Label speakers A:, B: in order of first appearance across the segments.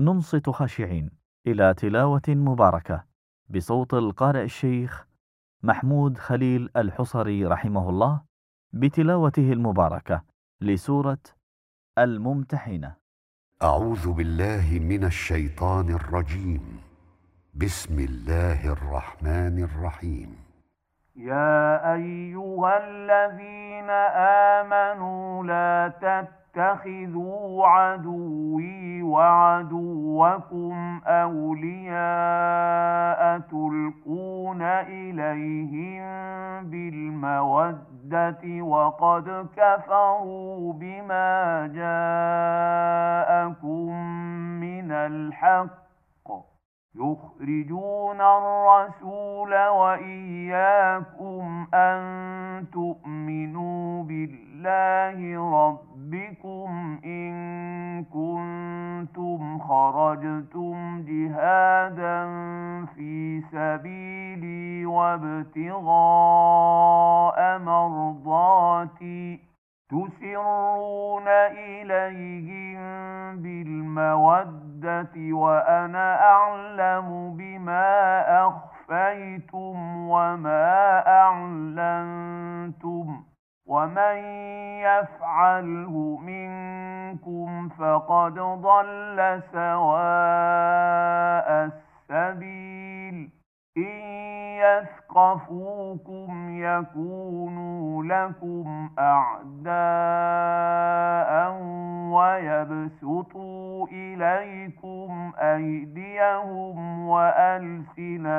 A: ننصت خاشعين إلى تلاوة مباركة بصوت القارئ الشيخ محمود خليل الحصري رحمه الله بتلاوته المباركة لسورة الممتحنة
B: أعوذ بالله من الشيطان الرجيم بسم الله الرحمن الرحيم
C: يا ايها الذين امنوا لا تتخذوا عدوي وعدوكم اولياء تلقون اليهم بالموده وقد كفروا بما جاءكم من الحق يخرجون الرسول وإياكم أن تؤمنوا بالله ربكم إن كنتم خرجتم جهادا في سبيلي وابتغاء مرضاتي تسرون إليهم بالمودة العدة وأنا أعلم بما أخفيتم وما أعلنتم ومن يفعله منكم فقد ضل سواء السبيل إن يثقفوكم يكونوا لكم أعداء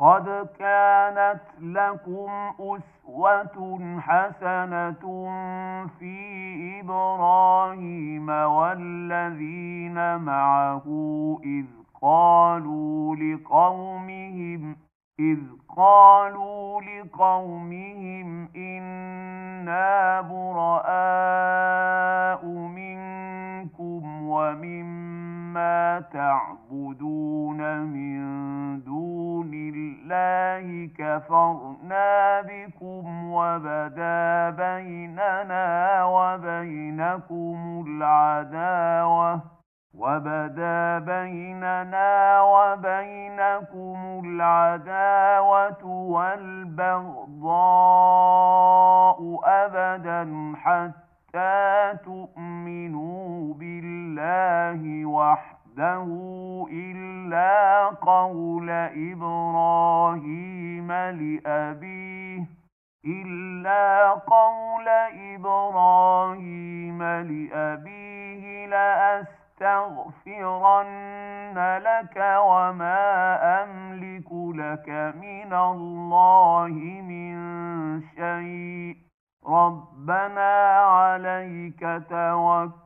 C: قد كانت لكم أسوة حسنة في إبراهيم والذين معه إذ قالوا لقومهم إذ قالوا لقومهم إنا براء منكم ومما تعبدون من الله كفرنا بكم وبدا بيننا وبينكم العداوة وبدا بيننا وبينكم العداوة والبغضاء أبدا حتى تؤمنوا بالله وحده قول إبراهيم لأبيه إلا قول إبراهيم لأبيه لأستغفرن لك وما أملك لك من الله من شيء ربنا عليك توكل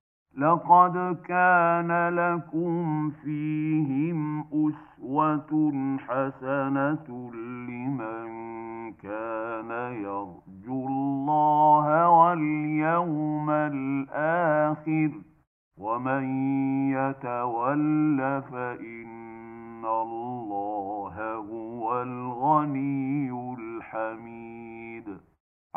C: لقد كان لكم فيهم أسوة حسنة لمن كان يرجو الله واليوم الآخر ومن يتول فإن الله هو الغني الحميد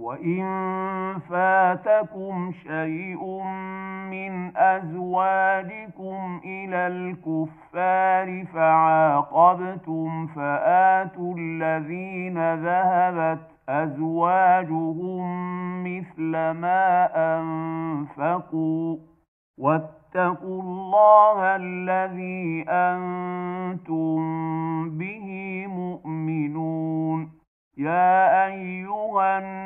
C: وان فاتكم شيء من ازواجكم الى الكفار فعاقبتم فاتوا الذين ذهبت ازواجهم مثل ما انفقوا واتقوا الله الذي انتم به مؤمنون يا ايها الناس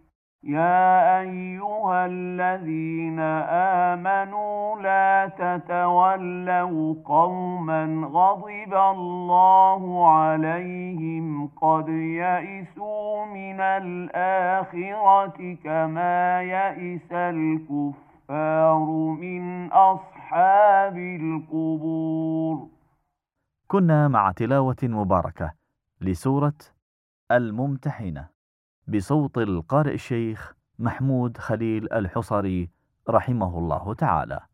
C: يا أيها الذين آمنوا لا تتولوا قوما غضب الله عليهم قد يئسوا من الآخرة كما يئس الكفار من أصحاب القبور
A: كنا مع تلاوة مباركة لسورة الممتحنة بصوت القارئ الشيخ محمود خليل الحصري رحمه الله تعالى